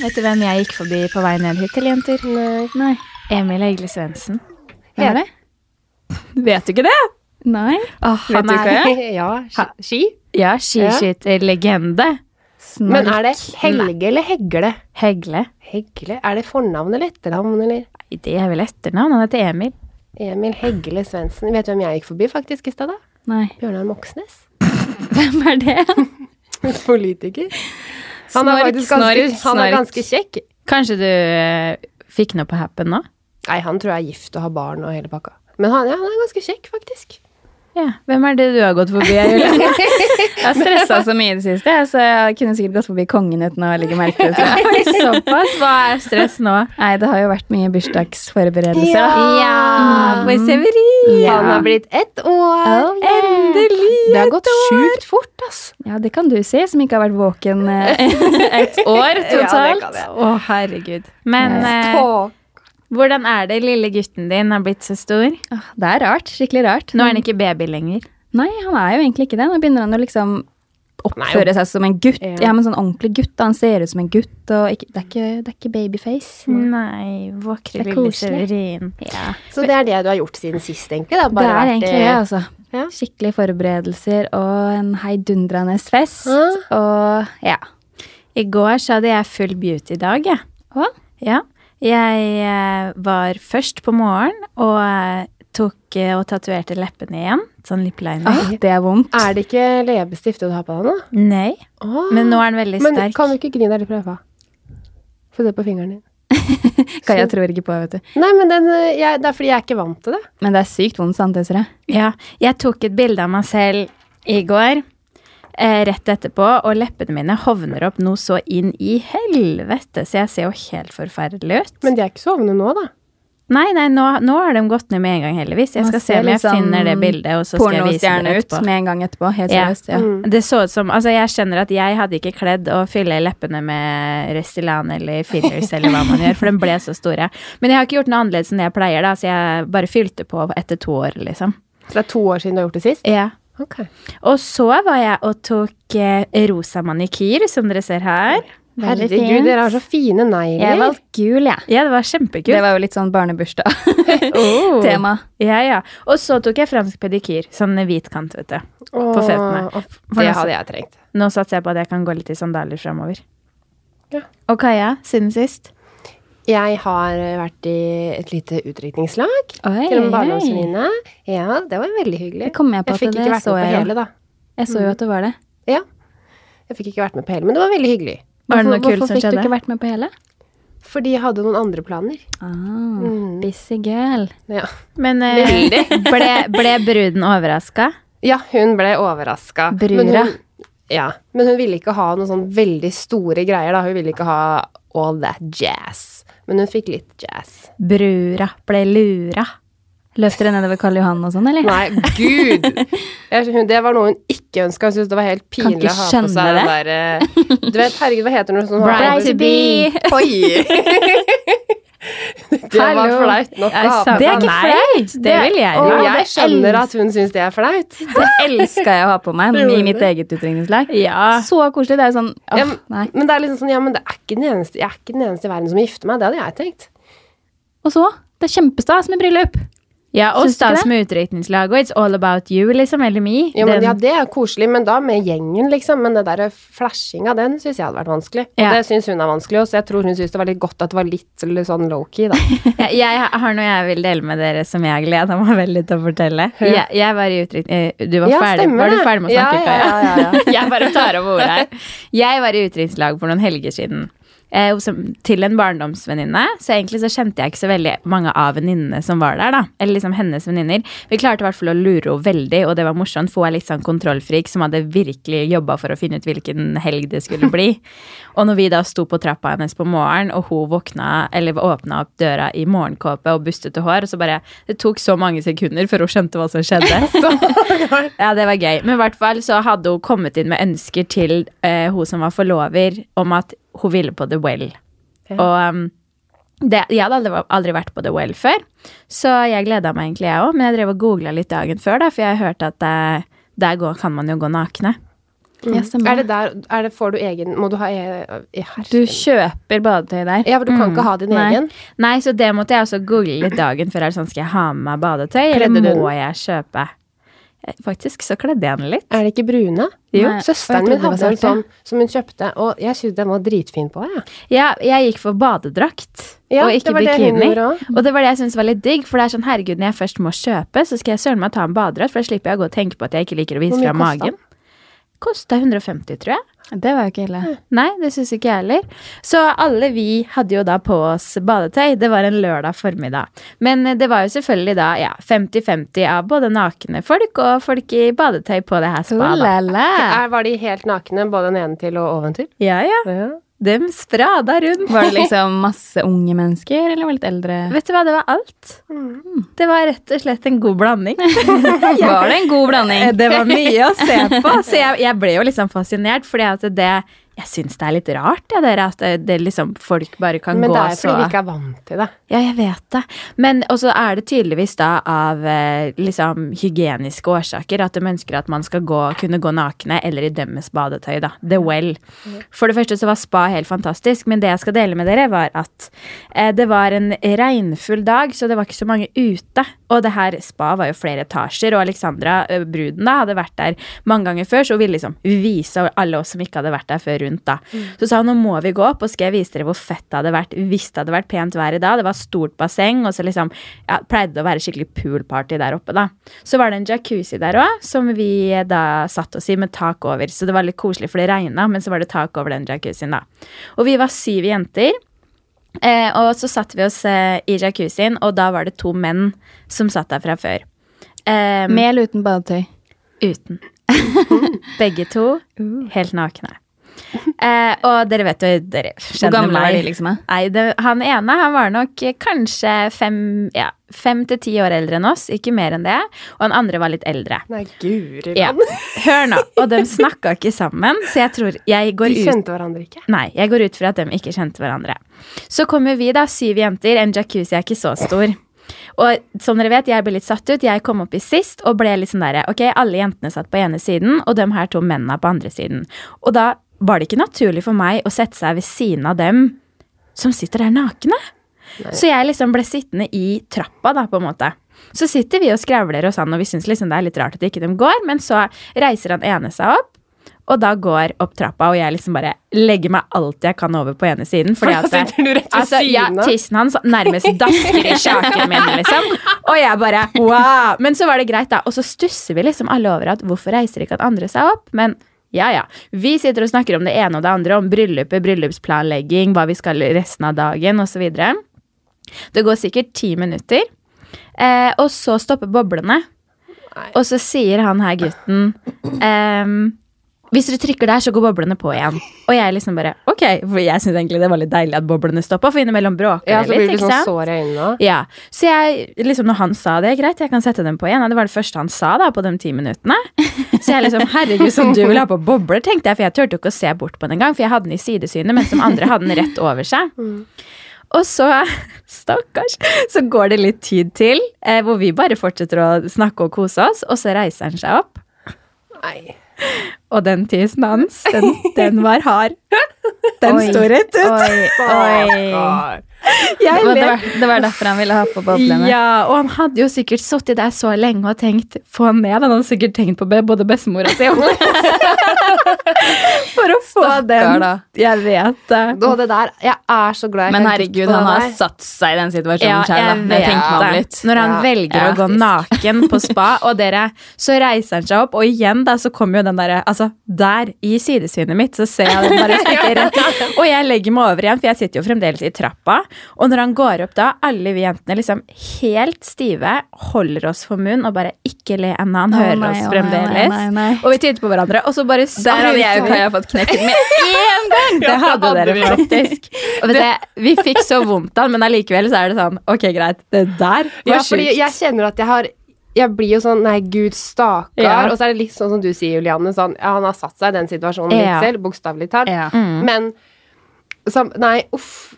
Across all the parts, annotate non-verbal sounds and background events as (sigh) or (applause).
Vet du hvem jeg gikk forbi på vei ned hit til, jenter? Nei. Nei. Emil Egle Svendsen. Er det? Vet du ikke det? Nei. Åh, Vet han du hva er (laughs) ja, ski- ski. Ja, skiskytterlegende. Men er det Helge eller Hegle? Hegle. Hegle? Er det fornavn eller etternavn, eller? Nei, Det er vel etternavn. Han heter Emil. Emil Hegle Svendsen. Vet du hvem jeg gikk forbi faktisk i stad, da? Nei. Bjørnar Moxnes. (laughs) Hvem er det? (laughs) Politiker. Han er Snork, faktisk ganske, snork, han er ganske kjekk. Kanskje du uh, fikk noe på happen nå? Nei, han tror jeg er gift og har barn og hele pakka. Men han, ja, han er ganske kjekk, faktisk. Ja. Hvem er det du har gått forbi? Julie? (laughs) Jeg har stressa så mye i det siste, så jeg kunne sikkert gått forbi kongen uten å legge merke til det. (laughs) Såpass? Hva er stress nå? Nei, det har jo vært mye bursdagsforberedelser. Ja. Ja, for Severin. Ja. Han har blitt ett år. Oh, yeah. Endelig! Det har gått sjukt fort, ass. Ja, det kan du si, som ikke har vært våken eh, (laughs) et år totalt. Ja, det kan jeg. Å, herregud. Men eh, hvordan er det? Lille gutten din har blitt så stor. Ah, Det er rart. Skikkelig rart. Nå er han ikke baby lenger. Nei, han er jo egentlig ikke det. Nå begynner han å liksom oppføre seg som en gutt. Ja. Ja, men sånn ordentlig gutt. Han ser ut som en gutt, og ikke, det, er ikke, det er ikke babyface. Nei, vakre Det er lille. Severin. Ja. Så det er det du har gjort siden sist, egentlig? Da? Det er egentlig det, det, altså. ja. Skikkelige forberedelser og en heidundrende fest. Ah. Og ja. I går så hadde jeg full beauty-dag, jeg. Ja. Jeg eh, var først på morgen og eh, tok eh, og tatoverte leppene igjen. Sånn lippliner. Ah, det er vondt. Er det ikke leppestift du har på deg nå? Nei, ah. men nå er den veldig Men sterk. kan du ikke gni deg litt på leppa? Få se på fingeren din. (laughs) Hva jeg tror ikke på, vet du. Nei, men den, jeg, det er fordi jeg er ikke vant til det. Men det er sykt vondt, sant, Desiree? Ja, jeg tok et bilde av meg selv i går, eh, rett etterpå, og leppene mine hovner opp noe så inn i helvete, så jeg ser jo helt forferdelig ut. Men de er ikke sovende nå, da. nei, nei, nå, nå har de gått ned med en gang, heldigvis. Jeg skal se om jeg sånn finner det bildet, og så skal jeg vise det ut med en gang etterpå. Helt Ja. seriøst. Ja. Mm. Det så ut som Altså, jeg skjønner at jeg hadde ikke kledd å fylle leppene med Restylane eller fillers (laughs) eller hva man gjør, for de ble så store. Men jeg har ikke gjort noe annerledes enn det jeg pleier, da, så jeg bare fylte på etter to år, liksom. Så det er to år siden du har gjort det sist? Ja. Ok. Og så var jeg og tok eh, rosa manikyr, som dere ser her. Herregud, fint. dere har så fine Jeg valgte gul, jeg. Ja, det var kjempekult. Det var jo litt sånn barnebursdag-tema. (laughs) Oh. Ja, ja. Og så tok jeg fransk pedikyr, sånn hvit kant, vet du. Oh, på føttene. For Det hadde jeg trengt. Nå satser jeg på at jeg kan gå litt i sandaler framover. Ja. Og Kaja, siden sist? Jeg har eh, vært i et lite utdrikningslag til en barndomsvenninne. Ja, det var veldig hyggelig. Det kom jeg på jeg at fikk det ikke vært så med på jeg hele, da. Jeg så jo at det var det. Ja. Jeg fikk ikke vært med på hele, men det var veldig hyggelig. Var det noe Hvorfor- kult Hvorfor som fikk du ikke vært med på hele? Fordi jeg hadde noen andre planer. Ah, Mm. busy girl. Ja, Men eh, (laughs) ble, ble bruden overraska? ja hun ble overraska. Brura. Ja, men hun ville ikke ha noen sånn veldig store greier, da. Hun ville ikke ha all that jazz. Men hun fikk litt jazz. Brura ble lura. Løfter det nedover Karl Johan og sånn, eller? Nei, gud! (laughs) Jeg, det var noe hun ikke ønska. Hun syntes det var helt pinlig å ha på seg seg den der eh, Du vet, herregud, hva heter det sånn Bride to be. (laughs) Oi! (laughs) Det var flaut nok å Jeg ha på Det er ikke flaut! Det vil jeg Jo, jo. Jeg skjønner at hun syns det er flaut. (laughs) Det elska jeg å ha på meg i mitt eget utdrikningslag. Ja. Så koselig. Det er sånn åh, Ja, nei. men det er liksom sånn, ja, men det er ikke den eneste, jeg er ikke den eneste i verden som gifter meg. Det hadde jeg tenkt. Og så? Det er kjempestas med bryllup. Ja, og da som ikke stas med utdrikningslag. Og it's all about you, liksom. Eller me. Jo, men, ja, det er koselig, men da med gjengen, liksom. Men det der flashinga, den syns jeg hadde vært vanskelig. Og Ja. det syns hun er vanskelig, også, jeg tror hun syns det var litt godt at det var litt, sånn low-key, da. (laughs) Ja, jeg har noe jeg vil dele med dere som jeg gleder meg veldig til å fortelle. Jeg, jeg var i utdrikning... eh, Du var Ja, ferdig Var du ferdig med å Ja, snakke, ja, ja, ja, Kaja? (laughs) jeg bare tar over ordet her. Jeg var i utdrikningslag for noen helger siden. Eh, til en barndomsvenninne. Så egentlig så kjente jeg ikke så veldig mange av venninnene som var der, da. Eller liksom hennes venninner. Vi klarte i hvert fall å lure henne veldig, og det var morsomt. For hun er litt sånn kontrollfrik som hadde virkelig jobba for å finne ut hvilken helg det skulle bli. (laughs) og når vi da sto på trappa hennes på morgenen, og hun våkna, eller åpna opp døra i morgenkåpe og bustete hår, og så bare Det tok så mange sekunder før hun skjønte hva som skjedde. (laughs) (laughs) ja, det var gøy. Men i hvert fall så hadde hun kommet inn med ønsker til eh, hun som var forlover, om at hun ville på The Well. Ja. Og um, det, jeg hadde aldri, aldri vært på The Well før, så jeg gleda meg egentlig, jeg òg. Men jeg drev og googla litt dagen før, da, for jeg har hørt at eh, der går, kan man jo gå nakne. Ja. Er det der er det, Får du egen Må du ha e, e. Du kjøper badetøy der. Ja, for du kan ikke ha din Nei. egen. Nei, så det måtte jeg også google litt dagen før. Er det sånn, skal jeg ha med meg badetøy, eller må den? jeg kjøpe? Eh, Faktisk så kledde jeg den litt. Er det ikke brune? Jo. Nei, Søsteren min hadde en sånn som hun kjøpte, og jeg syntes den var dritfin på. Ja. Ja, jeg gikk for badedrakt, Ja, og ikke det var bikini. og det var det jeg syntes var litt digg, for det er sånn, herregud, når jeg først må kjøpe, så skal jeg søren meg ta en badedrakt, for da slipper jeg å gå og tenke på at jeg ikke liker å vise fra kostet magen. Kosta 150, tror jeg. Det var jo ikke ille. Nei, det syns ikke jeg heller. Så alle vi hadde jo da på oss badetøy. Det var en lørdag formiddag. Men eh, det var jo selvfølgelig da ja, 50-50 av både nakne folk og folk i badetøy på det her spadet. spaet. var de helt nakne både nedentil og oventil? Ja, ja. Ja. Dem sprada rundt. Var det liksom masse unge mennesker, eller var det litt eldre? Vet du hva, det var alt. Det var rett og slett en god blanding. (laughs) Var det en god blanding? (laughs) Det var mye å se på. Så jeg, jeg ble jo liksom fascinert, fordi at det Jeg syns det er litt rart, ja, dere, at det, det liksom folk bare kan Men gå det er så fordi vi ikke er vant til det. Ja, jeg vet det. Men også er det tydeligvis da av eh, liksom hygieniske årsaker at de ønsker at man skal gå, kunne gå nakne eller i deres badetøy, da. The Well. For det første så var spa helt fantastisk, men det jeg skal dele med dere, var at eh, det var en regnfull dag, så det var ikke så mange ute. Og det her spa var jo flere etasjer, og Alexandra, bruden da, hadde vært der mange ganger før, så hun ville liksom vise alle oss som ikke hadde vært der før rundt, da. Så sa hun nå må vi gå opp, og skal jeg vise dere hvor fett det hadde vært hvis det hadde vært pent vær i dag. Det var stort basseng, og så liksom ja, pleide det å være skikkelig poolparty der oppe, da. Så var det en jacuzzi der òg, som vi eh, da satt oss i med tak over. Så det var litt koselig, for det regna, men så var det tak over den jacuzzien, da. Og vi var syv jenter. Eh, og så satte vi oss eh, i jacuzzien, og da var det to menn som satt der fra før. Eh, Med eller uten badetøy? Uten. (laughs) Begge to helt nakne. (laughs) Eh, og dere vet jo dere Hvor gamle var er de, liksom? Nei, det, han ene han var nok kanskje fem, ja, fem til ti år eldre enn oss, ikke mer enn det. Og han andre var litt eldre. Nei, guri Ja. (laughs) Hør nå. Og de snakka ikke sammen, så jeg tror jeg går De ut hverandre ikke. Nei, jeg går ut fra at de ikke kjente hverandre. Så kommer vi, da, syv jenter. En jacuzzi er ikke så stor. Og som dere vet, jeg ble litt satt ut. Jeg kom opp i sist og ble litt sånn derre Ok, alle jentene satt på ene siden, og de her to mennene på andre siden. Og da var det ikke naturlig for meg å sette seg ved siden av dem som sitter der nakne. Så jeg liksom ble sittende i trappa, da, på en måte. Så sitter vi og skravler og sånn, og vi syns liksom det er litt rart at ikke de går, men så reiser han ene seg opp. Og da går opp trappa, og jeg liksom bare legger meg alt jeg kan over på ene siden. Fordi (laughs) at sitter du rett ved altså, ja, siden av. Tissen hans nærmest dasker i kjaken min, liksom. Og jeg bare wow! Men så var det greit, da. Og så stusser vi liksom alle over at hvorfor reiser ikke at andre seg opp? Men ja, ja. Vi sitter og snakker om det ene og det andre, om bryllupet, bryllupsplanlegging, hva vi skal resten av dagen, osv. Det går sikkert ti minutter, eh, og så stopper boblene. Nei. Og så sier han her gutten ehm, Hvis dere trykker der, så går boblene på igjen. Og jeg liksom bare Ok, for jeg syns egentlig det var litt deilig at boblene stoppa, for innimellom bråker Ja, så blir litt. det ikke sånn sår i øynene. Ja, Så jeg, liksom når han sa det, greit, jeg kan sette dem på igjen. og Det var det første han sa da på de ti minuttene. Så jeg liksom, herregud, som du vil ha på bobler, tenkte jeg, for jeg turte ikke å se bort på den engang, for jeg hadde den i sidesynet, mens de andre hadde den rett over seg. Og så, stakkars, så går det litt tid til, eh, hvor vi bare fortsetter å snakke og kose oss, og så reiser han seg opp. Nei. (laughs) Og den tissen hans, den, den var hard. Den Oi. sto rett ut. Oi, oi. (laughs) Jeg Det var, det, var, derfor han ville ha på boblene. Ja, og han hadde jo sikkert sittet der så lenge og tenkt Få han ned. Han hadde sikkert tenkt på både bestemora si og (laughs) For å få Stakkar, den. da. Jeg vet det. Og det der, jeg er så glad jeg Men herregud, han har der. satt seg i den situasjonen Ja, selv, da. jeg det. Når han Ja, velger å gå faktisk. naken på spa, og dere, så reiser han seg opp, og igjen da, så kommer jo den derre Altså, der, i sidesynet mitt, så ser jeg den bare stikke (laughs) rett. Og jeg legger meg over igjen, for jeg sitter jo fremdeles i trappa. Og når han går opp da, alle vi jentene liksom helt stive, holder oss for munn og bare ikke le ennå. Han Å, hører nei, oss oh, nei, fremdeles. nei, nei. Og vi tyder på hverandre, og så bare Der hadde jeg og Kaja fått knekken med (laughs) én gang! det hadde dere faktisk. Og vet du, vi fikk så vondt av men allikevel så er det sånn Ok, greit. Det der var Ja, sjukt. jeg kjenner at jeg har jeg blir jo sånn Nei, gud, stakkar. Ja. Og så er det litt sånn som du sier, Julianne. Sånn, ja, han har satt seg i den situasjonen Ja. litt selv, bokstavelig talt. Ja. Mm. Men så, Nei, uff.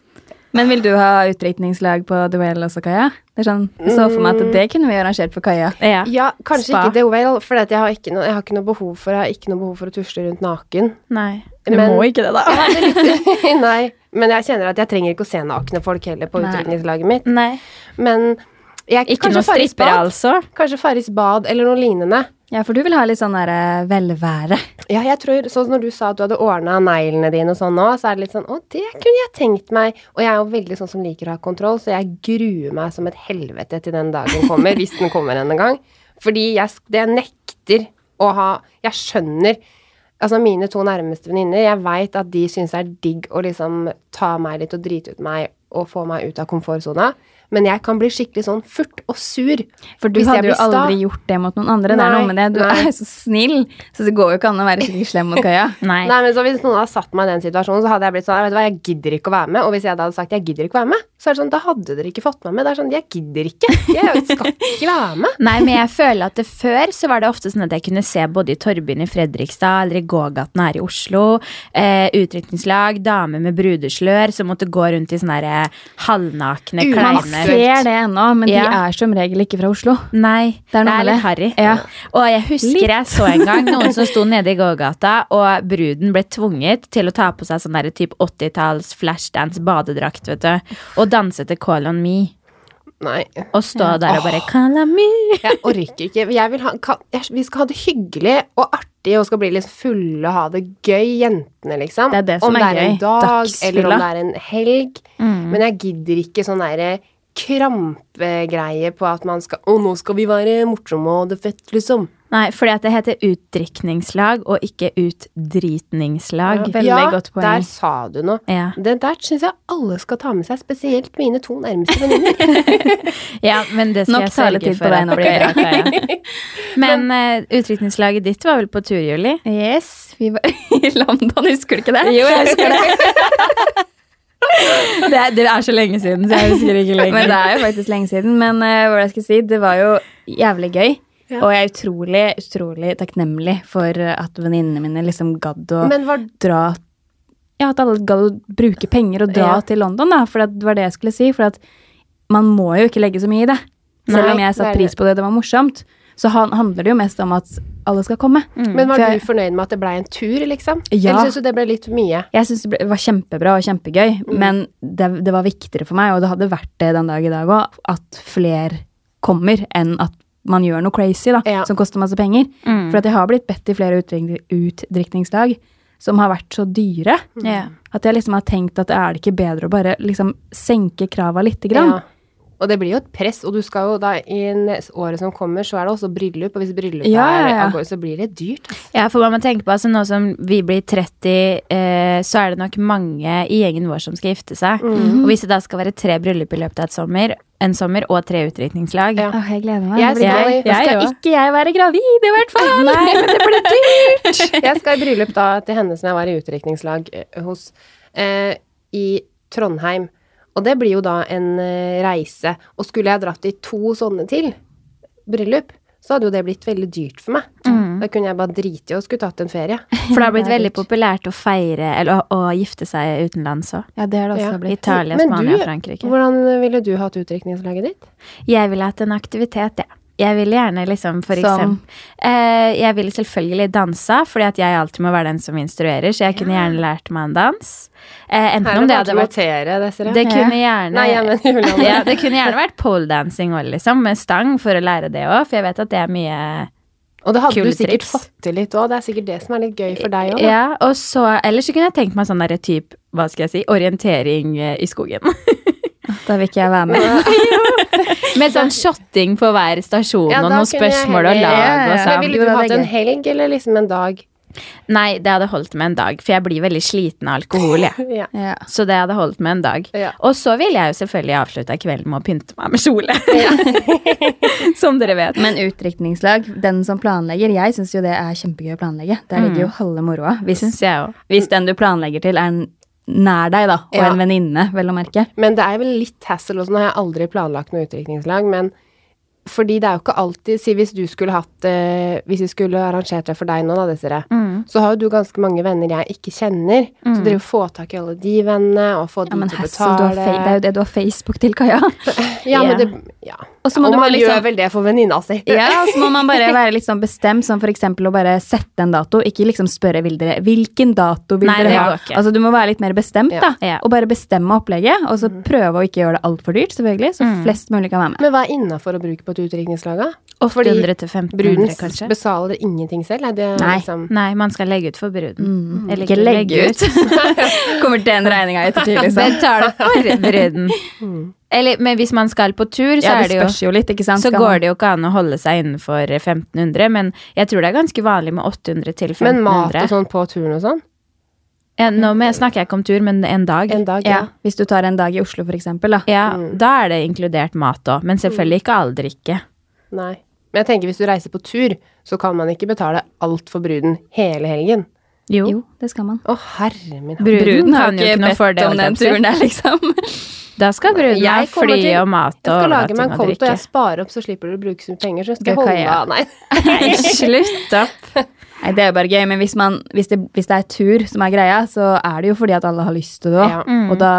Men vil du ha utdrikningslag på The Whale også, Kaja? Det er sånn, Jeg så for meg at det kunne vi arrangert for Kaja. Ja. Ja, kanskje Spa. ikke The Whale, for jeg har, ikke noe, jeg har ikke noe behov for Jeg har ikke noe behov for å tusle rundt naken. Nei, du Men- må ikke det, da. (laughs) (laughs) Nei, men jeg kjenner at jeg trenger ikke å se nakne folk heller på utdrikningslaget mitt. Nei. Men jeg, Ikke kanskje noe bad. altså. Kanskje Farris bad eller noe lignende. Ja, for du vil ha litt sånn der eh, velvære. Ja, jeg tror, sånn Når du sa at du hadde ordna neglene dine og sånn nå, så er det litt sånn Å, det kunne jeg tenkt meg. Og jeg er jo veldig sånn som liker å ha kontroll, så jeg gruer meg som et helvete til den dagen kommer, hvis den kommer en gang. Fordi jeg, jeg nekter å ha Jeg skjønner Altså mine to nærmeste venninner, jeg veit at de syns det er digg å liksom ta meg litt og drite ut meg og få meg ut av komfortsona, men jeg kan bli skikkelig sånn furt og sur. For du Hvis jeg hadde jo aldri sta- gjort det mot noen andre. det er noe med det. Du nei. er så snill, så det går jo ikke an å være skikkelig slem mot Kaja. (laughs) Nei. Nei, men så Hvis noen hadde satt meg i den situasjonen, så hadde jeg blitt sånn Vet du hva, jeg gidder ikke å være med. Og hvis jeg da hadde sagt jeg gidder ikke å være med, så er det sånn Da hadde dere ikke fått meg med. Det er sånn Jeg gidder ikke. Jeg skal ikke være med. (laughs) Nei, men jeg føler at det før så var det ofte sånn at jeg kunne se både i Torbyen i Fredrikstad eller i gågaten her i Oslo, eh, utdrikningslag, damer med brudeslør som måtte gå rundt i sånne eh, halvnakne, Uaktuelt. Ser det ennå, men Ja. de er som regel ikke fra Oslo. Nei, Det er det er litt det. harry. Ja. Og jeg husker jeg så en gang noen som sto nede i gågata, og bruden ble tvunget til å ta på seg sånn der typ 80-talls flashdance badedrakt, vet du, og danse til Call on me. Nei. Og stå der og bare Call on me. Jeg orker ikke. Jeg vil ha, kan, jeg, vi skal ha det hyggelig og artig og skal bli litt fulle og ha det gøy, jentene, liksom. Det er det som om er det er en dag, Dagsfylla. eller om det er en helg. Mm. Men jeg gidder ikke sånn derre krampegreie på at man skal Å, nå skal vi være morsomme og det fett, liksom. Nei, fordi at det heter utdrikningslag og ikke utdritningslag. Veldig ja, godt poeng. Ja, der sa du noe. Ja. Det der syns jeg alle skal ta med seg, spesielt mine to nærmeste venninner. (laughs) ja, men det skal Nok jeg sørge for deg at nå, blir bra, Kaja. Kaja. Men uh, utdrikningslaget ditt var vel på tur, Julie? Yes, vi var (laughs) i London, husker du ikke det? Jo, jeg husker det. (laughs) (laughs) det, det er så lenge siden, så jeg husker ikke lenger. Men det er jo faktisk lenge siden. Men uh, hva jeg skal si, det var jo jævlig gøy. Ja. Og jeg er utrolig, utrolig takknemlig for at venninnene mine liksom gadd å var dra Ja, at alle gadd å bruke penger og dra Ja. til London, da. For det var det jeg skulle si. For at man må jo ikke legge så mye i det. Selv Nei, om jeg satte pris på det, det var morsomt, så han, handler det jo mest om at alle skal komme. Men var For jeg- du fornøyd med at det blei en tur, liksom? Ja. Eller syns du det ble litt mye? Jeg syns det var kjempebra og kjempegøy, Mm. men det, det var viktigere for meg, og det hadde vært det den dag i dag òg, at flere kommer enn at man gjør noe crazy da, Ja. som koster masse penger. Mm. For at jeg har blitt bedt i flere utdrikningsdag utdrikningslag som har vært så dyre, mm. at jeg liksom har tenkt at er det ikke bedre å bare liksom senke krava lite grann? Ja. Og det blir jo et press, og du skal jo da i året som kommer, så er det også bryllup, og hvis bryllupet Ja, ja, er ja. av gårde, så blir det dyrt. altså. Ja, for hva man tenker på, altså nå som vi blir 30, eh, så er det nok mange i gjengen vår som skal gifte seg. Mm. Og hvis det da skal være tre bryllup i løpet av et sommer, en sommer og tre utdrikningslag Ja. Åh, jeg gleder meg. Jeg skal- jeg Da skal ikke jeg være gravid, i hvert fall! (laughs) Nei, men det blir dyrt! (laughs) Jeg skal i bryllup da til henne som jeg var i utdrikningslag eh, hos, eh, i Trondheim. Og det blir jo da en eh, reise. Og skulle jeg dratt i to sånne til, bryllup, så hadde jo det blitt veldig dyrt for meg. Mm. Da kunne jeg bare driti i og skulle tatt en ferie. For (laughs) det har blitt Det veldig dyrt. populært å feire, eller å, å gifte seg utenlands òg. Ja, det har det også Ja. blitt. Italia, Men Spania, du, Frankrike. Hvordan ville du hatt utdrikningslaget ditt? Jeg ville hatt en aktivitet, jeg. Jeg vil gjerne liksom for Som? eksempel eh, Jeg vil selvfølgelig danse, fordi at jeg alltid må være den som instruerer, så jeg kunne gjerne lært meg en dans. Eh, enten Her om det det hadde vært notere, Desiree. Det kunne gjerne Nei, jeg mener (laughs) ja, Det kunne gjerne vært poledancing òg, liksom, med stang, for å lære det òg, for jeg vet at det er mye Og det hadde Kule du sikkert triks. fått til litt òg. Det er sikkert det som er litt gøy for deg òg. Ja, og så Ellers så kunne jeg tenkt meg sånn derre type, hva skal jeg si, orientering eh, i skogen. (laughs) Da vil ikke jeg være med. (laughs) Med sånn shotting på hver stasjon, Ja, og noen spørsmål og lag og Men sånn. ville du hatt en helg eller liksom en dag? Nei, det hadde holdt med en dag, for jeg blir veldig sliten av alkohol. (laughs) Ja. Ja. Så det hadde holdt med en dag. Ja. Og så ville jeg jo selvfølgelig avslutta kvelden med å pynte meg med kjole. (laughs) Som dere vet. Men utdrikningslag, den som planlegger, jeg syns jo det er kjempegøy å planlegge. Der ligger jo halve moroa. Hvis, hvis den du planlegger til, er nær deg, da, og Ja. en venninne, vel å merke. Men det er vel litt hassle også. Nå har jeg aldri planlagt noe utdrikningslag, men fordi det er jo ikke alltid Si hvis du skulle hatt eh, Hvis vi skulle arrangert det for deg nå, da, Desiree, Mm. så har jo du ganske mange venner jeg ikke kjenner. Så dere får tak i alle de vennene, og få Ja, men til å betale. det er jo det du har Facebook til, Kaja. (laughs) Ja, men det Ja. Og så må og du man liksom, gjør liksom vel det for venninna si. (laughs) ja, så må man bare (laughs) være litt sånn bestemt, som eksempel å bare sette en dato. Ikke liksom spørre vil dere, hvilken dato vil Nei, dere ha. Altså Du må være litt mer bestemt, Ja. da. Ja. Og bare bestemme opplegget, og så prøve å ikke gjøre det altfor dyrt, selvfølgelig, så Mm. flest mulig kan være med. Men hva er innafor å bruke på et utdrikningslag, da? 800 til 1500, Bruden kanskje. betaler ingenting selv? Er det Nei. liksom Nei, man skal legge ut for bruden. Mm, Eller ikke legge ut. (laughs) Kommer den regninga etter ettertid, liksom. Betale for bruden. Eller, men hvis man skal på tur, så Ja, er det det jo jo litt, ikke sant. så går det jo ikke an å holde seg innenfor 1500, men jeg tror det er ganske vanlig med 800 til 1500. Men mat og sånn på turen og sånn? Ja, nå snakker jeg ikke om tur, men en dag. En dag, Ja, ja. hvis du tar en dag i Oslo, for eksempel, da. Ja, Mm. Da er det inkludert mat òg, men selvfølgelig ikke all drikke. Nei. Men jeg tenker hvis du reiser på tur, så kan man ikke betale alt for bruden hele helgen. Jo. Jo, det skal man. Å, herre min. Bruden, Bruden har jo ikke bedt for det. om den turen der, liksom. (laughs) Da skal bruden ha fly til- og mat Jeg skal lage meg en konto, jeg sparer opp, så slipper du å bruke så mye penger. Så skal jeg holde av. Nei, (laughs) slutt opp. (laughs) Nei, det er jo bare gøy, men hvis, man, hvis, det, hvis det er tur som er greia, så er det jo fordi at alle har lyst til det òg. Ja. Mm. Og da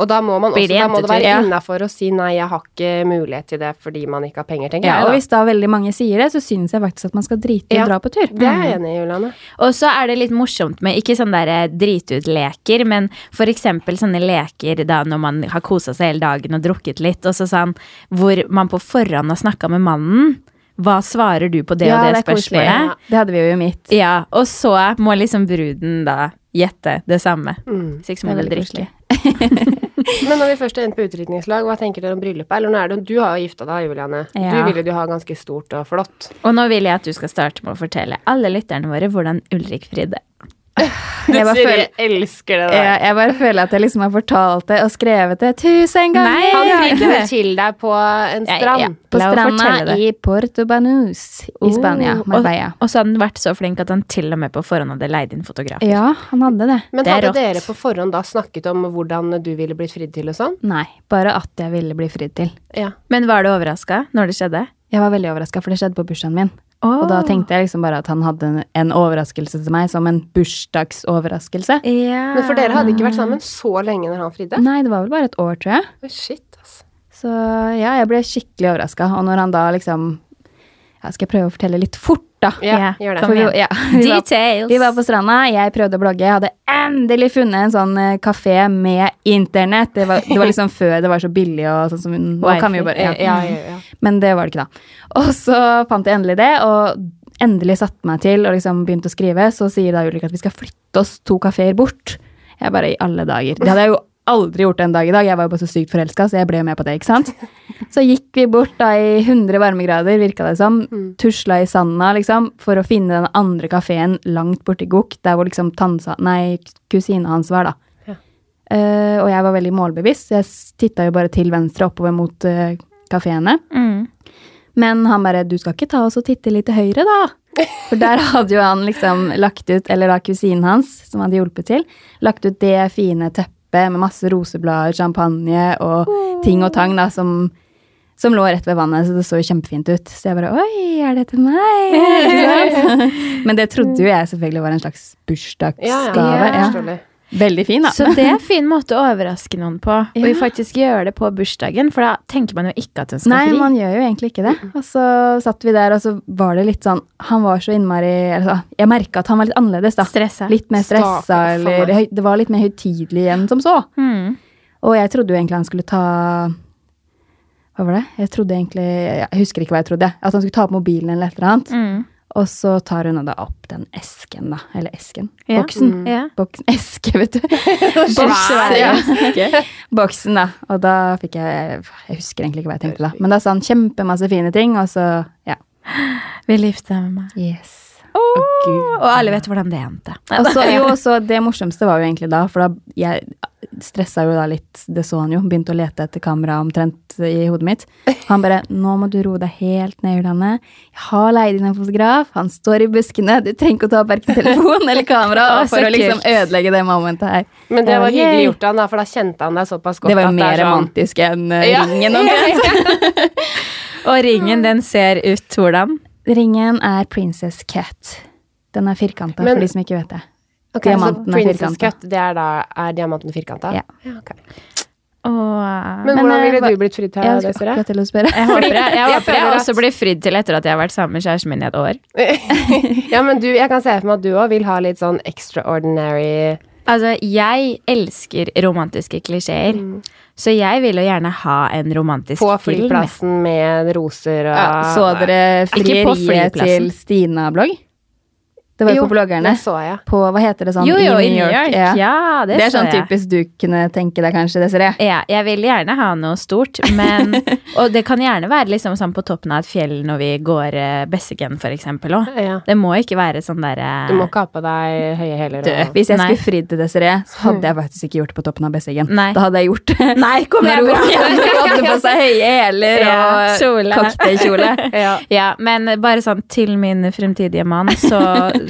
Og da må man også det da må det være? Ja. innafor å si nei, jeg har ikke mulighet til det fordi man ikke har penger, tenker ja, jeg. Og hvis da veldig mange sier det, så syns jeg faktisk at man skal drite i Ja. å dra på tur. Det er jeg enig i, Juliane. Og så er det litt morsomt med ikke sånne der dritutleker, men for eksempel sånne leker da når man har kosa seg hele dagen og drukket litt, og så sånn hvor man på forhånd har snakka med mannen. Hva svarer du på det Ja, og det, det spørsmålet? Ja. Det hadde vi jo i mitt. Ja, og så må liksom bruden da gjette det samme. Mm. Så ikke Det må du drikke. (laughs) Men når vi først er inne på utdrikningslag, hva tenker dere om bryllupet? Eller nå er det, du har jo gifta deg, Juliane. Ja. Du ville jo du ha ganske stort og flott. Og nå vil jeg at du skal starte med å fortelle alle lytterne våre hvordan Ulrik fridde. Jeg bare, føler, elsker det jeg, jeg bare føler at jeg liksom har fortalt det og skrevet det tusen ganger. Nei, Han fikk det (laughs) til deg på en strand. ja. På stranda i Porto Banus i Spania, Oh. Og, og så hadde han vært så flink at han til og med på forhånd hadde leid inn fotografer. Ja, han hadde det. Men Det er hadde rått. dere på forhånd da snakket om hvordan du ville blitt fridd til og sånn? Nei, bare at jeg ville bli fridd til. Ja. Men var du overraska når det skjedde? Jeg var veldig overraska, for det skjedde på bursdagen min. Og da tenkte jeg liksom bare at han hadde en, en overraskelse til meg, som en bursdagsoverraskelse. Yeah. Men for dere hadde ikke vært sammen så lenge når han fridde? Nei, det var vel bare et år, tror jeg. Oh, shit, altså. Så ja, jeg ble skikkelig overraska. Og når han da liksom ja, Skal jeg prøve å fortelle litt fort, da? Ja, gjør det. vi, ja, (laughs) vi, var, Details. vi var på stranda, jeg prøvde å blogge. Jeg hadde endelig funnet en sånn eh, kafé med internett. Det var, det var liksom (laughs) før det var så billig og sånn som Nå kan vi jo bare Ja, ja. ja, ja, ja. Men det var det ikke da. Og så fant jeg endelig det, og endelig satte meg til og liksom begynte å skrive. Så sier da Ulrik at vi skal flytte oss to kafeer bort. Jeg bare i alle dager. Det hadde jeg jo aldri gjort det en dag i dag. Jeg var jo bare så sykt forelska, så jeg ble med på det, ikke sant. (laughs) Så gikk vi bort da i 100 varmegrader, virka det som. Tusla i sanda, liksom, for å finne den andre kafeen langt borti Gok, der hvor liksom tansa, nei, kusina hans var, da. Ja. Eh, og jeg var veldig målbevisst, så jeg titta jo bare til venstre oppover mot uh, kafeene. Mm. Men han bare 'du skal ikke ta oss og titte litt til høyre', da. (laughs) For der hadde jo han liksom lagt ut, eller da kusinen hans, som hadde hjulpet til, lagt ut det fine teppet med masse roseblader, champagne og ting og tang da, som, som lå rett ved vannet, så det så jo kjempefint ut. Så jeg bare 'oi, er det til meg?' (laughs) (laughs) Men det trodde jo jeg selvfølgelig var en slags bursdagsgave. ja, ja, Ja. Veldig fin, da. Så det er en (laughs) fin måte å overraske noen på. Og faktisk gjøre det på bursdagen, for da tenker man jo ikke at hun skal Nei, fri. man gjør jo egentlig ikke det. Og så satt vi der, og så var det litt sånn Han var så innmari altså, Jeg merka at han var litt annerledes, da. Stressa. Litt mer stressa, eller Det var litt mer høytidelig enn som så. Mm. Og jeg trodde jo egentlig han skulle ta Hva var det? Jeg trodde egentlig Jeg husker ikke hva jeg trodde. At han skulle ta opp mobilen eller et eller annet. Mm. Og så tar hun da opp den esken, da. Eller esken. Ja. Boksen. Mm. Ja. Boksen. (laughs) Eske, vet du. (laughs) Boksen, ja. (laughs) Boksen, da. Og da fikk jeg Jeg husker egentlig ikke hva jeg tenkte da. Men da sa han kjempemasse fine ting, og så Ja. Vil gifte deg med meg. Yes. Åh, og alle vet hvordan det endte. Og så, jo, (laughs) så det morsomste var jo egentlig da, for da jeg stressa jo da litt, det så han jo, begynte å lete etter kamera omtrent i hodet mitt. Han bare 'Nå må du roe deg helt ned, Julianne. Jeg har leid inn en fotograf. Han står i buskene. Du trenger ikke å ta opp verken telefon eller kamera for å liksom ødelegge det momentet her. Men det var hyggelig gjort av han, da, for da kjente han deg såpass godt. Det var jo mer er sånn- romantisk enn eh, Ja. ringen. omtrent. (laughs) Og ringen, den ser ut hvordan? Ringen er Princess Cat. Den er firkanta, for de som ikke vet det. Ok, Diamanten så er Princess firkantet. Cut, det er da er diamanten firkanta? Ja. ja okay. Og, Men, Men, hvordan eh, ville du blitt fridd til, Jeg Desiree? spørre. jeg håper jeg, (laughs) jeg, Jeg håper jeg også blir fridd til etter at jeg har vært sammen med kjæresten min i et år. (laughs) ja, men du, jeg kan se for meg at du òg vil ha litt sånn extraordinary Altså, jeg elsker romantiske klisjeer. Mm. Så jeg vil jo gjerne ha en romantisk film. På film. flyplassen med roser og Ja, så dere frieriet til Stina-blogg? Det var jo Jo, på bloggerne. så jeg. På, hva heter det sånn? Jo, jo, i New York. Ja, det, Det er så sånn jeg. typisk du kunne tenke deg, kanskje, Desiree. Ja, jeg vil gjerne ha noe stort, men (laughs) Og det kan gjerne være liksom sånn på toppen av et fjell når vi går uh, Besseggen, for eksempel òg. Ja. Det må ikke være sånn derre Du må ikke ha på deg høye hæler. Og- hvis jeg Nei. skulle fridd til Desiree, så hadde jeg faktisk ikke gjort det på toppen av Besseggen. Nei. Da hadde jeg gjort det (laughs) Nei, kom når igjen! (laughs) hun hadde på seg høye hæler Ja, og kjole. cocktailkjole. Ja. Ja, men bare sånn til min fremtidige mann, så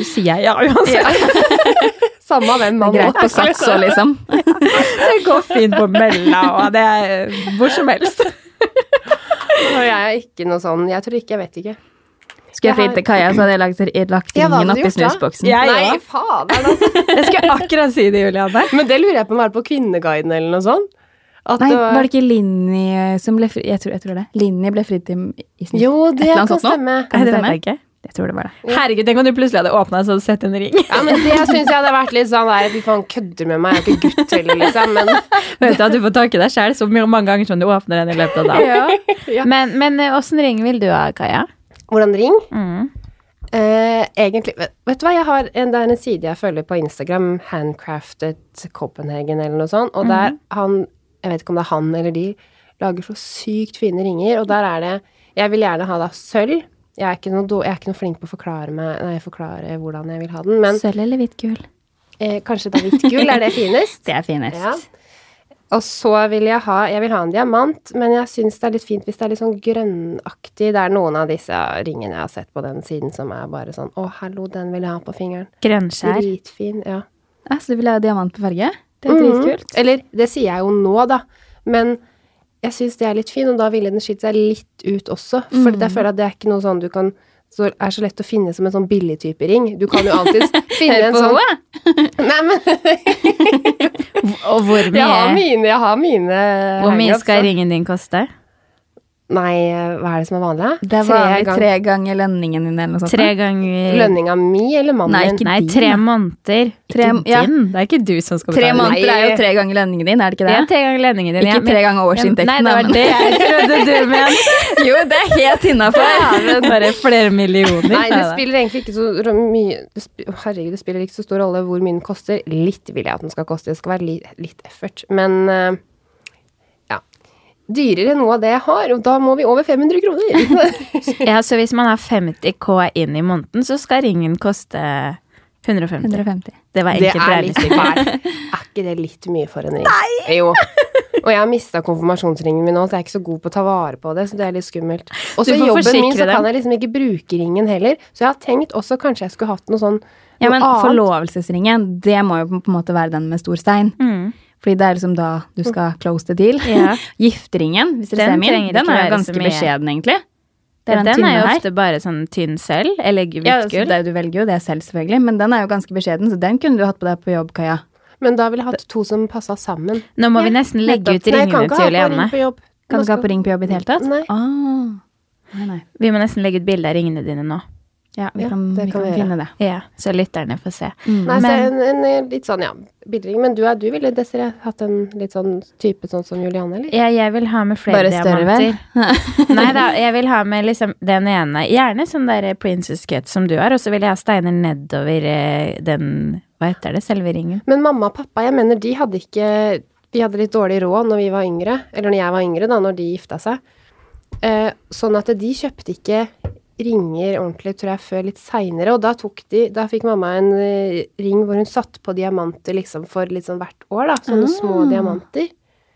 sier jeg ja uansett. (laughs) Samme hvem man greit på sats òg, liksom. (laughs) Det går fint på mella, og det er hvor som helst. Og jeg er ikke noe sånn Jeg tror ikke, jeg vet ikke. Skulle jeg fridd til Kaja, så hadde jeg lagt, lagt Ja, ringen oppi snusboksen. Ja, snusboksen. Nei, fader, altså. (laughs) Jeg skulle akkurat si det, Julianne. Men det lurer jeg på om er på Kvinneguiden eller noe sånt. At Nei, var det ikke Linni som ble fridd jeg, tror- jeg tror det. Linni ble fridd til i snus. Jo, det kan stemme. kan det stemme. Kan det det vet jeg ikke. Jeg tror det var det. Herregud, tenk om du plutselig hadde åpna og sett en ring. Ja, men det syns jeg hadde vært litt sånn der Fy faen, kødder med meg, jeg er ikke gutt heller, liksom. Men (laughs) Vet du at du får takke deg sjæl så mange ganger som du åpner den i løpet av dagen. Ja. (laughs) Men, men eh, åssen ring vil du ha, Kaja? hvordan ring? Mm. Uh, egentlig vet, vet du hva, jeg har en, det er en side jeg følger på Instagram, Handcrafted Copenhagen eller noe sånt, og der han Jeg vet ikke om det er han eller de, lager så sykt fine ringer, og der er det Jeg vil gjerne ha da sølv. Jeg er ikke noe, jeg er ikke noe flink på å forklare, meg, nei, forklare hvordan jeg vil ha den, men Sølv eller hvitt gull? eh, kanskje det er hvitt gull, er det (laughs) finest? Det er finest. Ja. Og så vil jeg ha Jeg vil ha en diamant, men jeg syns det er litt fint hvis det er litt sånn grønnaktig. Det er noen av disse ringene jeg har sett på den siden som er bare sånn Å, hallo, den vil jeg ha på fingeren. Grønnskjær. Dritfin. Ja. Ja, så du vil ha diamant på farge? Det er Mhm. dritkult. Eller det sier jeg jo nå, da. Men jeg syns det er litt fin, og da ville den skilt seg litt ut også. For jeg føler at det er ikke noe sånn du kan så er så lett å finne som en sånn billig type ring. Du kan jo alltid (laughs) finne en sånn! (laughs) Nei, men (laughs) Og hvor jeg har mine, jeg har mine hvor mye skal ringen din koste? Nei, hva er det som er vanlig? Det er Tre gang- tre ganger lønningen din eller noe sånt. Tre ganger Lønninga mi eller mannen Nei, min? Nei, tre måneder. Tre- ikke ja. din. Det er ikke du som skal betale. Tre måneder er jo tre ganger lønningen din, er det ikke det? Ja, tre ganger lønningen din. Ikke ja, men- tre ganger årsinntekten, Nei, det var det jeg trodde du (laughs) mente. Jo, det er helt innafor. Bare flere millioner. Nei, det spiller egentlig ikke så mye det spiller, Herregud, det spiller ikke så stor rolle hvor mye den koster. Litt vil jeg at den skal koste. Det skal være li litt effort. Men ja. Dyrere enn noe av det jeg har, og da må vi over 500 kroner. (laughs) Ja, så hvis man har 50 K inn i måneden, så skal ringen koste 150. 150. Det var Det enkelt er litt regnestykke. fælt. Er ikke det litt mye for en ring? Nei! Jo. Og jeg har mista konfirmasjonsringen min nå, så jeg er ikke så god på å ta vare på det. Så det er litt skummelt. Og så i jobben min så kan jeg liksom ikke bruke ringen heller. Så jeg har tenkt også kanskje jeg skulle hatt noe sånn Ja, men annet. forlovelsesringen, det må jo på en måte være den med stor stein. Mm. Fordi det er liksom da du skal close the deal. Ja. (laughs) Gifteringen, hvis dere ser min, den er jo ganske beskjeden, egentlig. Det er Ja, den, den er jo her. ofte bare sånn tynn sølv, eller hvitt Ja, gull. Altså, du velger jo det selv, selvfølgelig, men den er jo ganske beskjeden, så den kunne du hatt på deg på jobb, Kaja. Men da ville jeg hatt to som passa sammen. Nå må vi nesten legge ut ringene til Julianne. Kan du ikke ha på ring på jobb i det hele tatt? Nei. Ah. Nei, nei. Vi må nesten legge ut bilde av ringene dine nå. Ja, vi Ja, kan, det vi kan kan finne det. Ja, så lytterne får se. Mm. Nei, så en, en litt sånn, ja, bildring. Men du, du ville, Desiree, hatt en litt sånn type sånn som Julianne, eller? Ja, jeg vil ha med flere Bare større, vel? diamanter. (laughs) Nei da, jeg vil ha med liksom den ene, gjerne sånn der princess cut som du har, og så vil jeg ha steiner nedover eh, den, hva heter det, selve ringen. Men mamma og pappa, jeg mener, de hadde ikke Vi hadde litt dårlig råd når vi var yngre, eller når jeg var yngre, da, når de gifta seg. Eh, sånn at de kjøpte ikke ringer ordentlig, tror jeg, før litt seinere. Og da tok de Da fikk mamma en eh, ring hvor hun satte på diamanter liksom for litt sånn hvert år, da. Sånne små diamanter.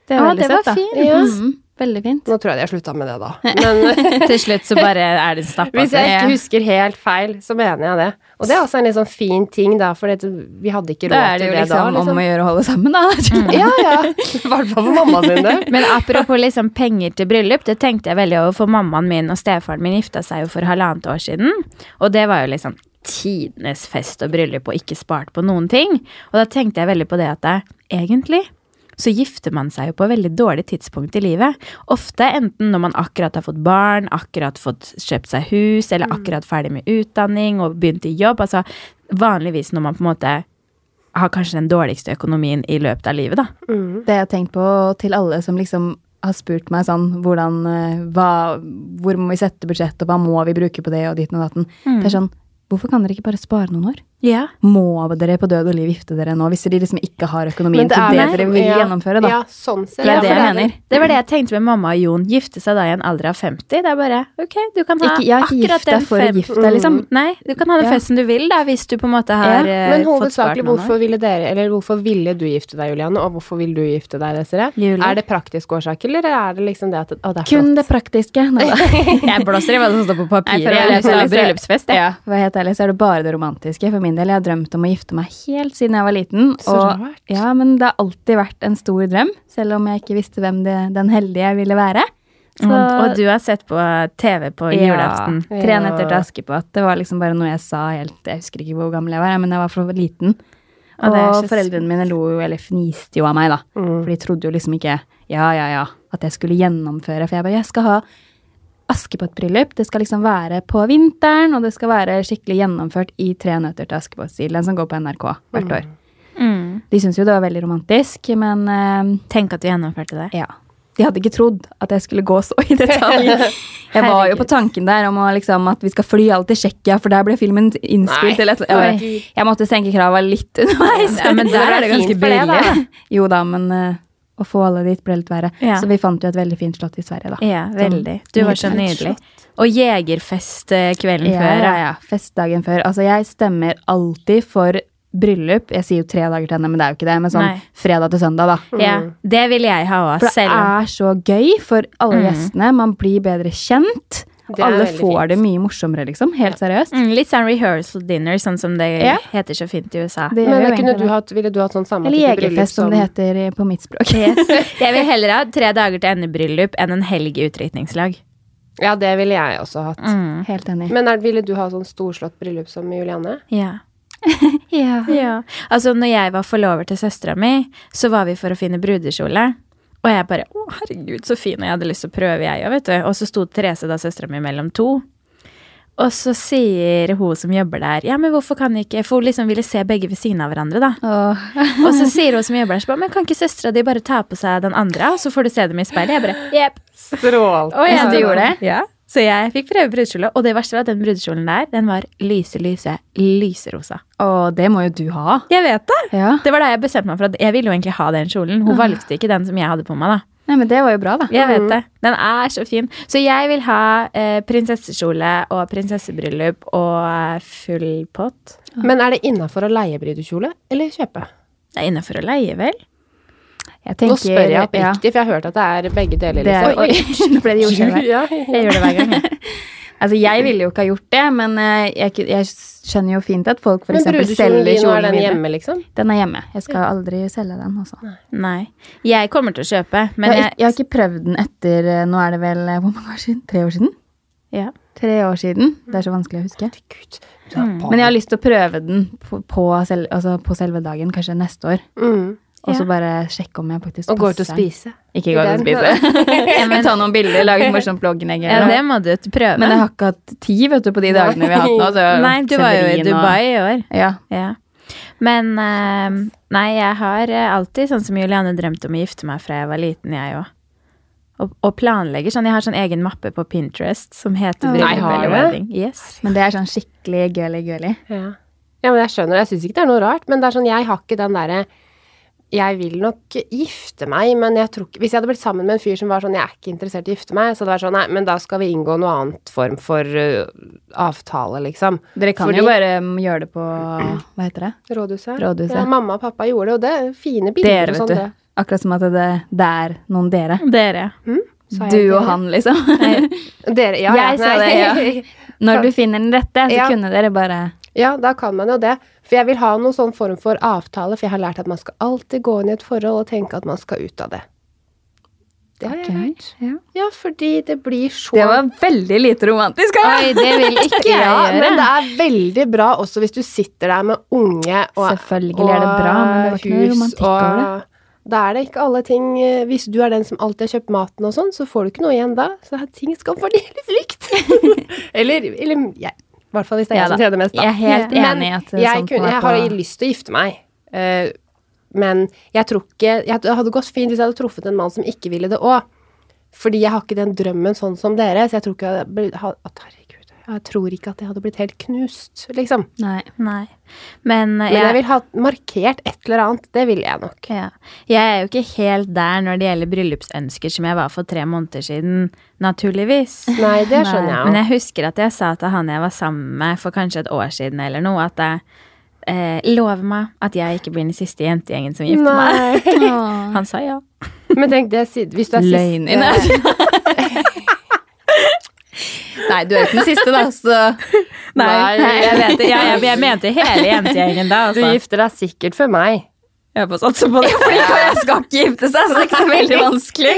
Det er Ah, veldig det var søtt, da. fint. Ja. Mm, veldig fint. Nå tror jeg de har slutta med det, da. (laughs) Men (laughs) Til slutt så bare er det stappa hvis jeg ikke husker helt feil, så mener jeg det. Og det er også en litt sånn fin ting, da, for vi hadde ikke råd Da er det til jo det liksom, da. om Liksom. å gjøre å holde sammen, da. (laughs) Ja, ja. I hvert fall for mamma sin del. Men apropos liksom penger til bryllup, det tenkte jeg veldig over, for mammaen min og stefaren min gifta seg jo for halvannet år siden. Og det var jo liksom tidenes fest og bryllup og ikke spart på noen ting. Og da tenkte jeg veldig på det at det, egentlig så gifter man seg jo på veldig dårlig tidspunkt i livet. Ofte enten når man akkurat har fått barn, akkurat fått kjøpt seg hus, eller akkurat ferdig med utdanning og begynt i jobb. Altså vanligvis når man på en måte har kanskje den dårligste økonomien i løpet av livet, da. Mm. Det jeg har tenkt på til alle som liksom har spurt meg sånn hvordan eh, hva, Hvor må vi sette budsjett, og hva må vi bruke på det, og ditten og datten. Mm. Det er sånn Hvorfor kan dere ikke bare spare noen år? Ja. Må dere på død og liv gifte dere nå, hvis dere liksom ikke har økonomien det til det dere vil ja, gjennomføre, da? Ja, sånn. Det er Ja, det jeg mener. Det var det jeg tenkte med mamma og Jon. Gifte seg da i en alder av 50. Det er bare ok, du kan ha Ikke, akkurat den for fem- gifte liksom. Nei, du kan ha den Ja. festen du vil, da, hvis du på en måte har Ja, eh, Men hovedsakelig, hvorfor ville dere, eller hvorfor ville du gifte deg, Julianne, og hvorfor vil du gifte deg, Desiree? Er det praktiske årsaker, eller er det liksom det at å, det er Kun flott? det praktiske. Nei, da. (laughs) Jeg blåser i hva som står på Nei, papiret. for å så- bryllupsfest, jeg. Ja, for helt ærlig så er det bare det romantiske for min del. Jeg har drømt om å gifte meg helt siden jeg var liten. Så og, rart. ja, men det har alltid vært en stor drøm, selv om jeg ikke visste hvem det, den heldige ville være. Så, Og, og du har sett på TV på julaften. Ja, Tre Ja. netter til Askepott. Det var liksom bare noe jeg sa helt Jeg husker ikke hvor gammel jeg var, men jeg var for liten. Og Og foreldrene mine lo jo, eller fniste jo av meg, da. Mm. For de trodde jo liksom ikke ja, ja, ja, at jeg skulle gjennomføre. For jeg bare jeg skal ha Askepott-bryllup. Det skal liksom være på vinteren, og det skal være skikkelig gjennomført i Tre nøtter til Askepott-stil. Den som går på NRK hvert år. Mm. De syntes jo det var veldig romantisk, men uh, Tenk at du gjennomførte det. ja. De hadde ikke trodd at jeg skulle gå så i detalj. (laughs) Jeg var jo på tanken der om å, liksom, at vi skal fly alt til Tsjekkia, for der ble filmen innspilt. Nei. Jeg, jeg måtte senke krava litt (laughs) underveis. Ja, men der er det ganske billig. Jo da, men eh, å få alle dit ble litt verre. Ja. Så vi fant jo et veldig fint slott i Sverige, da. Ja, veldig. Du var så nydelig. Og jegerfest eh, kvelden Ja, før. ja, ja. Festdagen før. Altså, jeg stemmer alltid for bryllup. Jeg sier jo tre dager til henne, men det er jo ikke det. Men sånn Nei. fredag til søndag, da. Ja, det vil jeg ha òg, For det selv er så gøy for alle Mm. gjestene. Man blir bedre kjent. Er Alle får fint. det mye morsommere, liksom. Helt seriøst. mm, Litt sånn rehearsal dinner, sånn som det Ja. heter så fint i USA. Det Men kunne du hatt, ville du hatt sånn samme Eller type bryllup jegerfest, som det heter på mitt språk. (laughs) Yes. Jeg vil heller ha tre dager til endebryllup enn en helg i utdrikningslag. Ja, det ville jeg også hatt. Mm. Helt enig. Men er, ville du ha sånn storslått bryllup som Julianne? Ja. (laughs) ja. ja. Altså, når jeg var forlover til søstera mi, så var vi for å finne brudekjole. Og jeg bare Å, herregud, så fin, og jeg hadde lyst til å prøve, jeg òg, vet du. Og så sto Therese, da søstera mi, mellom to. Og så sier hun som jobber der, ja, men hvorfor kan ikke For hun liksom ville se begge ved siden av hverandre, da. Oh. Og så sier hun som jobber der, men kan ikke søstera di bare ta på seg den andre, og så får du se dem i speilet? Jeg bare, jepp. Strålt. Og ja, du gjorde det? Ja. Så jeg fikk prøve brudekjole, og det verste var at den brudekjolen der, den var lyse, lyse, lyserosa. Og det må jo du ha. Jeg vet det! Ja. Det var da jeg bestemte meg for at jeg ville jo egentlig ha den kjolen. Hun valgte ikke den som jeg hadde på meg, da. Nei, men det var jo bra, da. Jeg vet det. Den er så fin. Så jeg vil ha eh, prinsessekjole og prinsessebryllup og eh, full pott. Men er det innafor å leie brudekjole, eller kjøpe? Det er innafor å leie, vel? Tenker, Nå spør jeg ja. oppriktig, for jeg har hørt at det er begge deler. Det er, liksom. oi, (laughs) nå ble det jordskjelv her. Ja, Jeg gjør det hver gang. jeg. (laughs) Altså, jeg ville jo ikke ha gjort det, men eh, jeg, jeg skjønner jo fint at folk brudekjolen selger er kjolen den hjemme, liksom? Den er hjemme. Jeg skal aldri selge den, altså. Nei. Jeg kommer til å kjøpe, men jeg, jeg, har ikke prøvd den etter eh, Nå er det vel eh, hvor mange år siden? Tre år siden? Ja. Tre år siden. Det er så vanskelig å huske. Gud, du er barn. Men jeg har lyst til å prøve den på, på, selv, altså på selve dagen, kanskje neste år. mm. Og så Ja. bare sjekke om jeg faktisk passer. Og gå ut og spise. Ikke gå ut og Jeg spise. (laughs) (laughs) Ta noen bilder, lage et morsomt blogginnlegg. ja, det må du prøve. Men jeg har ikke hatt tid vet du, på de dagene vi har hatt nå. Så (laughs) Nei, du var jo i Dubai og- i år. Ja. Ja. Men eh, nei, jeg har eh, alltid, sånn som Juliane, drømt om å gifte meg fra jeg var liten, jeg òg. Og, og planlegger sånn. Jeg har sånn egen mappe på Pinterest som heter Nei, Bryllup har eller wedding. Yes. Men det er sånn skikkelig girly-girly. Ja. ja, men jeg skjønner. det. Jeg syns ikke det er noe rart. Men det er sånn, jeg har ikke den derre Jeg vil nok gifte meg, men jeg tror ikke Hvis jeg hadde blitt sammen med en fyr som var sånn Jeg er ikke interessert i å gifte meg, så hadde det vært sånn Nei, men da skal vi inngå noe annet form for uh, avtale, liksom. Dere kan Fordi- jo bare mm, gjøre det på Hva heter det? Rådhuset. Rådhuset. Ja, mamma og pappa gjorde det, og det er fine bilder Dere, og sånn. du. det. Akkurat som at det, det er noen dere. Dere. Mm? Du dere? og han, liksom. Dere, ja, Jeg sa det, ja. (laughs) Når du finner den rette, så Ja. kunne dere bare Ja, da kan man jo det. For jeg vil ha noen sånn form for avtale, for jeg har lært at man skal alltid gå inn i et forhold og tenke at man skal ut av det. Det har jeg hørt. ja. Ja, fordi det blir så Det var veldig lite romantisk. av Oi, det vil ikke (laughs) jeg ja, gjøre. men det er veldig bra også hvis du sitter der med unge og, Selvfølgelig er det bra, men det var ikke noe hus romantikk over det. Da er det ikke alle ting eh, Hvis du er den som alltid har kjøpt maten og sånn, så får du ikke noe igjen da. Så ting skal fordeles likt. (laughs) eller, eller jeg, I hvert fall hvis det er Ja jeg som da. tjener mest, da. Jeg er helt ja. enig i at jeg, sånt kunne, jeg har lyst til å gifte meg. Uh, men jeg tror ikke jeg, Det hadde gått fint hvis jeg hadde truffet en mann som ikke ville det òg. Fordi jeg har ikke den drømmen sånn som dere. Så jeg tror ikke jeg at, Herregud, jeg tror ikke at jeg hadde blitt helt knust, liksom. Nei. Nei. Men, eh, Men jeg vil ha markert et eller annet. Det vil jeg nok. Ja. Jeg er jo ikke helt der når det gjelder bryllupsønsker som jeg var for tre måneder siden, naturligvis. Nei, det skjønner jeg Men jeg husker at jeg sa til han jeg var sammen med for kanskje et år siden eller noe, at jeg eh, lover meg at jeg ikke blir den siste jentegjengen som gifter meg. (laughs) Han sa ja. Men tenk det, hvis du er siste (laughs) (laughs) Løgn Nei, du er ikke den siste, da, så (laughs) Nei, Nei. jeg vet det. Jeg, jeg, jeg mente hele jentegjengen da. Du Altså. gifter deg sikkert for meg. Jeg får satse på det. (laughs) Jeg skal ikke gifte seg, så det er ikke så veldig vanskelig.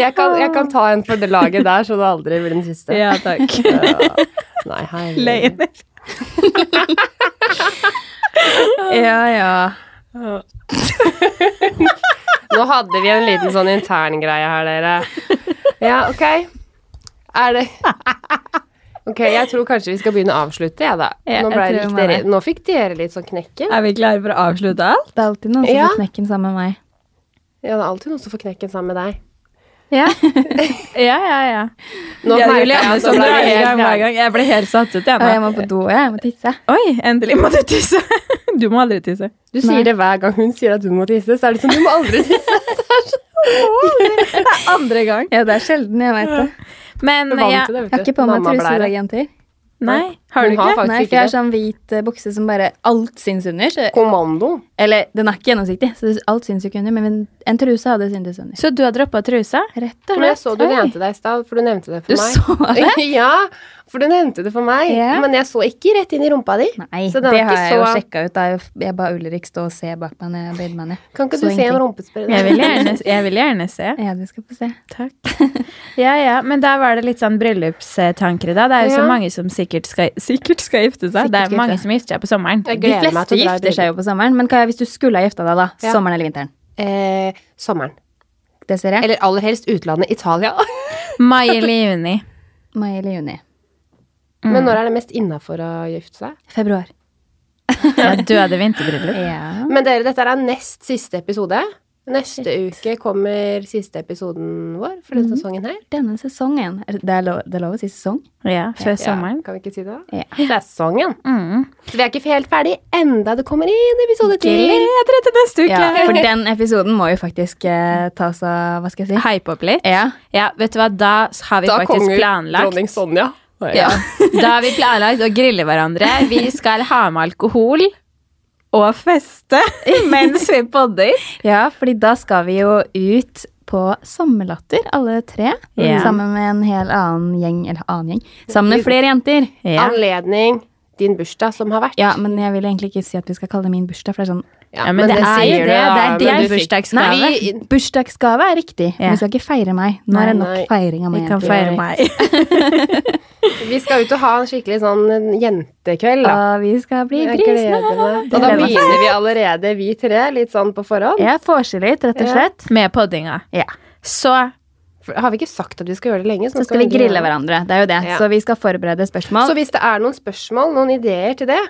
Jeg kan, jeg kan ta en for det laget der, så du aldri blir den siste. Ja, takk. (laughs) Så, Nei, hei. Ja, ja. Nå hadde vi en liten sånn intern greie her, dere. Ja, ok. Er det (laughs) Ok, jeg tror kanskje vi skal begynne å avslutte, jeg, da. Ja, Nå, jeg dere, nå fikk dere litt sånn knekken. Er vi klare for å avslutte alt? Det er alltid noen som Ja. får knekken sammen med meg. Ja, det er alltid noen som får knekken sammen med deg. Ja. (laughs) ja, ja, ja. Nå ja, merker jeg ble jeg gang helt hver gang. Jeg ble helt satt ut, jeg Og jeg må på do, jeg må tisse. Oi, endelig må du tisse. (laughs) Du må aldri tisse. Du Nei. sier det hver gang hun sier at hun må tisse, så er det sånn du må aldri tisse. Det er Andre gang. Ja, det er sjelden jeg vet det. Men er til det, Jeg har ikke på meg Mamma truse i blære. dag, jenter. Nei, har du Hun ikke? Nei, ikke for jeg har sånn hvit eh, bukse som bare alt syns under. Så, Kommando. eller den er ikke gjennomsiktig, så alt syns jo ikke under, men en truse hadde syntes under. Så du har droppa trusa? Rett og Men jeg så du nevnte det i stad, for du nevnte det for Du meg. så det? (laughs) ja, for du nevnte det for meg. Yeah. Men jeg så ikke rett inn i rumpa di. Nei, Så det har jeg jeg jo så- sjekka ut. Da jeg, ba Ulrik stå og se bak meg når jeg bøyde meg ned. Kan ikke Så du se en ingenting. Jeg vil gjerne, (laughs) jeg vil gjerne se. Ja, du skal få se. Takk. Ja, ja. Men der var det litt sånn bryllupstanker i dag. Det er jo så mange som sikkert skal, sikkert skal gifte seg. Sikkert det er mange som gifter seg på sommeren. De fleste gifter seg jo på sommeren, men hva hvis du skulle ha gifta deg, da? Ja. Sommeren eller vinteren? Eh, sommeren. Det ser jeg. Eller aller helst utlandet, Italia. (laughs) Mai eller juni. Mai eller juni. Men når er det mest innafor å gifte seg? Februar. Ja, døde vinterbryllup. (laughs) Ja. Men dere, dette er nest siste episode. Neste uke kommer siste episoden vår for denne sesongen her. Denne sesongen. Det det er lov, det er lov å si sesong? Ja, før sommeren. Kan vi ikke si det? da? Ja. Sesongen. Mm. Så vi er ikke helt ferdig enda det kommer inn episode til. Gleder deg til neste uke. Ja, for den episoden må jo faktisk eh, tas av Hva skal jeg si? Hype opp litt. Ja. Ja, vet du hva, da har vi Da faktisk kommer planlagt dronning Sonja. ja. (laughs) Da har vi planlagt å grille hverandre. Vi skal ha med alkohol og feste (laughs) mens vi podder. ja, fordi da skal vi jo ut på sommerlatter, alle tre. Yeah. Sammen med en hel annen gjeng. Eller annen gjeng. Sammen med flere jenter. Ja. Anledning din bursdag som har vært. Ja, men jeg vil egentlig ikke si at vi skal kalle det min bursdag, for det er sånn Ja, men det er jo det. du, Det er men din bursdagsgave. Vi- Bursdagsgave er riktig, Ja. vi skal ikke feire meg. Nå er det nok nei. feiring av Vi kan feire meg. (laughs) Vi skal ut og ha en skikkelig sånn jentekveld, da. Og vi skal bli meg. Det Og da meg begynner vi allerede, vi tre, litt sånn på forhånd. Ja, vorselit, rett og Ja. slett. Med poddinga. Ja. Så Har vi ikke sagt at vi skal gjøre det lenge? Så skal vi grille hverandre. Det er jo det. Ja. Så vi skal forberede spørsmål. Så hvis det er noen spørsmål, noen ideer til det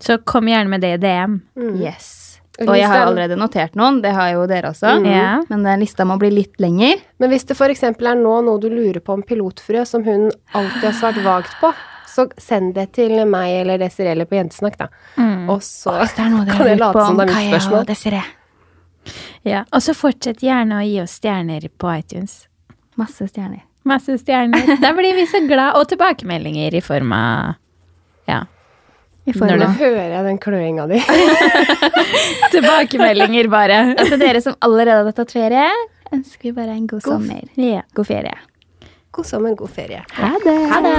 Så kom gjerne med det i DM. mm. Yes. Og jeg har er- allerede notert noen. Det har jo dere også. Mm. Ja. Men den lista må bli litt lenger. Men hvis det f.eks. er nå noe du lurer på om pilotfrø, som hun alltid har svart vagt på, så send det til meg eller Desiree på Jentesnakk, da. Mm. Og så Åh, det er noe kan jeg late som om det er mitt spørsmål. og Desiree. Ja. Og så fortsett gjerne å gi oss stjerner på iTunes. Masse stjerner. Masse stjerner. Da blir vi så glad. Og tilbakemeldinger i form av Ja. Nå hører jeg den kløinga di. (laughs) (laughs) Tilbakemeldinger, bare. Til dere som allerede har tatt ferie, ønsker vi bare en god God- sommer. Ja. God ferie. God sommer, god ferie. Ha det. Ha det.